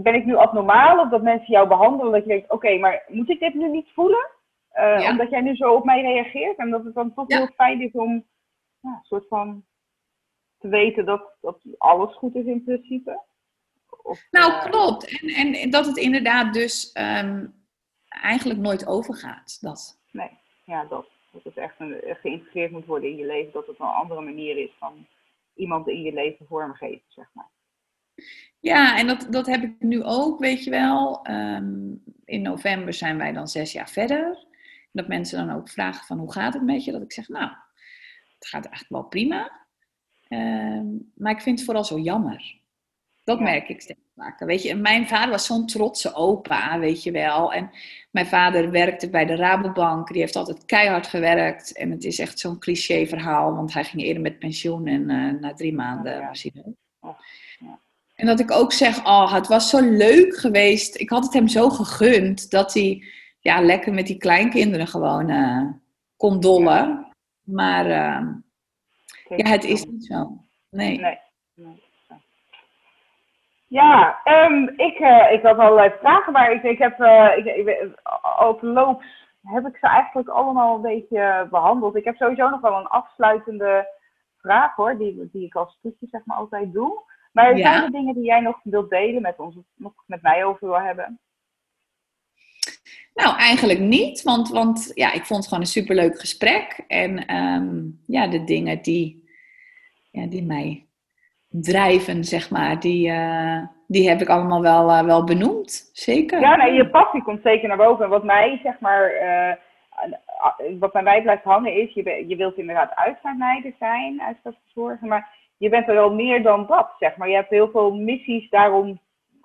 ben ik nu abnormaal? Of dat mensen jou behandelen dat je denkt, oké, maar moet ik dit nu niet voelen? Eh, Ja. Omdat jij nu zo op mij reageert. En dat het dan toch Ja. heel fijn is om ja, een soort van te weten dat, dat alles goed is in principe. Of, Nou, eh, klopt. En, en, en dat het inderdaad dus ehm, eigenlijk nooit overgaat. Dat. Nee, ja, dat. Dat het echt een, geïntegreerd moet worden in je leven. Dat het een andere manier is van iemand in je leven vormgeven, zeg maar. Ja, en dat, dat heb ik nu ook, weet je wel. Ehm, in november zijn wij dan zes jaar verder. Dat mensen dan ook vragen van hoe gaat het met je? Dat ik zeg, nou, het gaat eigenlijk wel prima. Ehm, maar ik vind het vooral zo jammer. Dat Ja. merk ik steeds vaker. Weet je, en mijn vader was zo'n trotse opa, weet je wel. En mijn vader werkte bij de Rabobank. Die heeft altijd keihard gewerkt. En het is echt zo'n cliché verhaal. Want hij ging eerder met pensioen en eh, na drie maanden was hij dood. En dat ik ook zeg, oh, het was zo leuk geweest. Ik had het hem zo gegund dat hij ja, lekker met die kleinkinderen gewoon eh, kon dollen. Maar eh, ja, het is niet zo. Nee. Nee. nee. Ja, ehm, ik, eh, ik had allerlei vragen, maar ik, ik heb eh, ik, ik, op loops heb ik ze eigenlijk allemaal een beetje behandeld. Ik heb sowieso nog wel een afsluitende vraag hoor, die, die ik als toetje zeg maar altijd doe. Maar Ja. zijn er dingen die jij nog wilt delen met ons, of nog met mij over wil hebben? Nou, eigenlijk niet, want, want ja, ik vond het gewoon een superleuk gesprek. En ehm, ja, de dingen die, ja, die mij drijven, zeg maar, die, eh, die heb ik allemaal wel, eh, wel benoemd. Zeker. Ja, nee, je passie komt zeker naar boven. En wat mij, zeg maar, eh, wat mij blijft hangen is, je, je wilt inderdaad uitvaartleider zijn, uitvaartverzorger, maar je bent er wel meer dan dat, zeg maar. Je hebt heel veel missies daarom,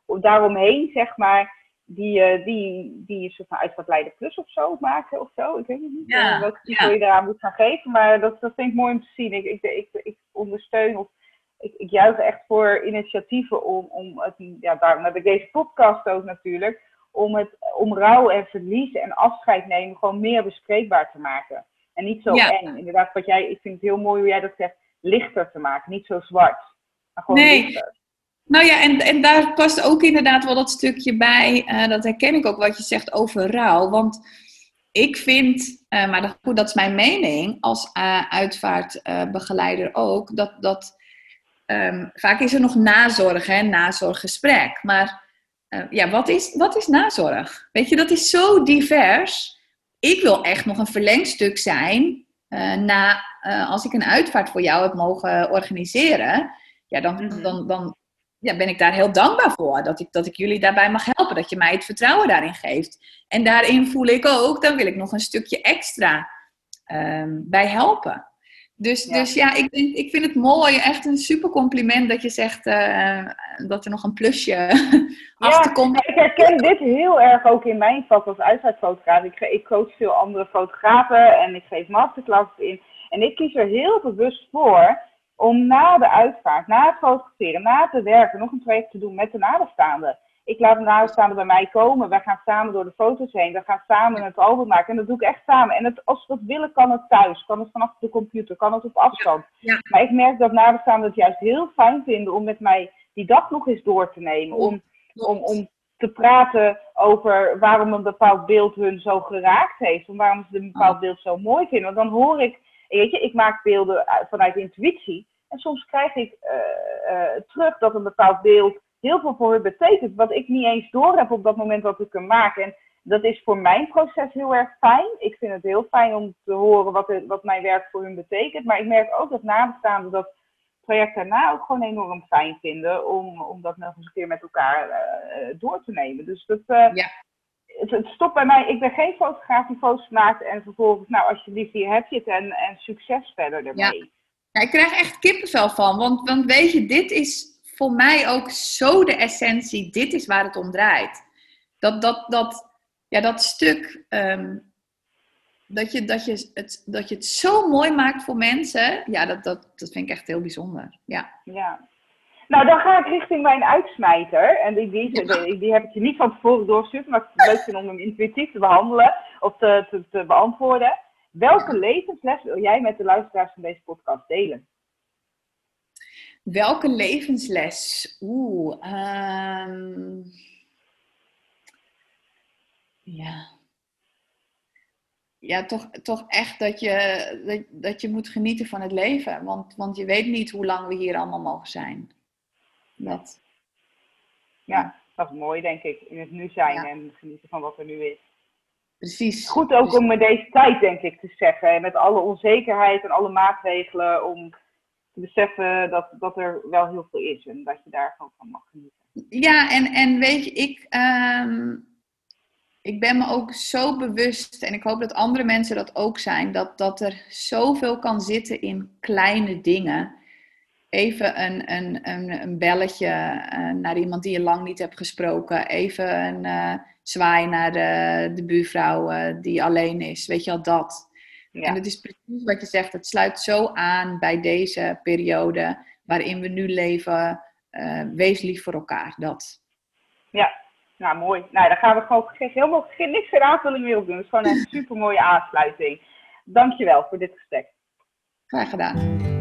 daaromheen, zeg maar, die, eh, die, die een soort van plus of zo maken of zo. Ik weet het niet Ja, eh, welke ja. titel je eraan moet gaan geven, maar dat, dat vind ik mooi om te zien. Ik, ik, ik, ik ondersteun of ik, ik juich echt voor initiatieven om, om het, ja, daarom heb ik deze podcast ook natuurlijk, om, het, om rouw en verlies en afscheid nemen gewoon meer bespreekbaar te maken. En niet zo Ja. eng. Inderdaad, wat jij, ik vind het heel mooi hoe jij dat zegt, lichter te maken. Niet zo zwart, maar gewoon Nee. lichter. Nou ja, en, en daar past ook inderdaad wel dat stukje bij. eh, dat herken ik ook wat je zegt over rouw. Want ik vind, eh, maar dat, goed, dat is mijn mening als eh, uitvaartbegeleider ook, dat, dat ehm, vaak is er nog nazorg, hè, nazorggesprek. Maar ja, wat is, wat is nazorg? Weet je, dat is zo divers. Ik wil echt nog een verlengstuk zijn na, als ik een uitvaart voor jou heb mogen organiseren. Ja, dan, Mhm. dan, dan ja, ben ik daar heel dankbaar voor. Dat ik, dat ik jullie daarbij mag helpen. Dat je mij het vertrouwen daarin geeft. En daarin voel ik ook, dan wil ik nog een stukje extra ehm, bij helpen. Dus Ja. ja, dus ja ik, denk, ik vind het mooi. Echt een super compliment dat je zegt eh, dat er nog een plusje achter komt. Ik herken dit heel erg ook in mijn vak als uitvaartfotograaf. Ik, ik coach veel andere fotografen en ik geef masterclasses in. En ik kies er heel bewust voor om na de uitvaart, na het fotograferen, na het werken, nog een project te doen met de nabestaanden. Ik laat de nabestaanden bij mij komen. Wij gaan samen door de foto's heen. We gaan samen het album maken. En dat doe ik echt samen. En het, als we dat willen, kan het thuis. Kan het vanaf de computer. Kan het op afstand. Ja. Maar ik merk dat nabestaanden het juist heel fijn vinden om met mij die dag nog eens door te nemen. Om, om, om te praten over waarom een bepaald beeld hun zo geraakt heeft. En waarom ze een bepaald beeld zo mooi vinden. Want dan hoor ik, weet je, ik maak beelden uit- vanuit intuïtie. En soms krijg ik eh, eh, terug dat een bepaald beeld heel veel voor hun betekent. Wat ik niet eens door heb op dat moment dat ik hem maak. En dat is voor mijn proces heel erg fijn. Ik vind het heel fijn om te horen wat, het- wat mijn werk voor hun betekent. Maar ik merk ook dat nabestaanden dat traject daarna ook gewoon enorm fijn vinden. Om, om dat nog eens een keer met elkaar eh, door te nemen. Dus dat, eh, Ja. het, het, stopt bij mij. Ik ben geen fotograaf die foto's maakt en vervolgens, nou alsjeblieft, hier heb je het en, en succes verder ermee. Ja. Ik krijg echt kippenvel van, want, want weet je, dit is voor mij ook zo de essentie. Dit is waar het om draait. Dat, dat, dat, ja, dat stuk, ehm, dat, je, dat, je het, dat je het zo mooi maakt voor mensen, ja, dat, dat, dat vind ik echt heel bijzonder. Ja. ja. Nou, dan ga ik richting mijn uitsmijter. En die, die, die, heb ik je niet van tevoren doorgestuurd, maar het is leuk vind om hem intuïtief te behandelen of te, te, te beantwoorden. Welke levensles wil jij met de luisteraars van deze podcast delen? Welke levensles? Oeh, um... ja. Ja, toch, toch echt dat je, dat, dat je moet genieten van het leven. Want, want je weet niet hoe lang we hier allemaal mogen zijn. Dat. Ja, dat is mooi, denk ik. In het nu zijn en genieten van wat er nu is. Precies. Goed ook om met deze tijd, denk ik, te zeggen. Met alle onzekerheid en alle maatregelen om te beseffen dat, dat er wel heel veel is en dat je daarvan van mag genieten. Ja, en, en weet je, ik, ehm, ik ben me ook zo bewust, en ik hoop dat andere mensen dat ook zijn, dat, dat er zoveel kan zitten in kleine dingen even een, een, een, een belletje uh, naar iemand die je lang niet hebt gesproken. Even een uh, zwaai naar de, de buurvrouw uh, die alleen is. Weet je al dat. Ja. En het is precies wat je zegt. Het sluit zo aan bij deze periode waarin we nu leven. wees lief voor elkaar. Dat. Ja, nou mooi. Nou, daar gaan we gewoon helemaal geen, niks geen aanvulling meer op doen. Het is gewoon een super mooie aansluiting. Dankjewel voor dit gesprek. Graag gedaan.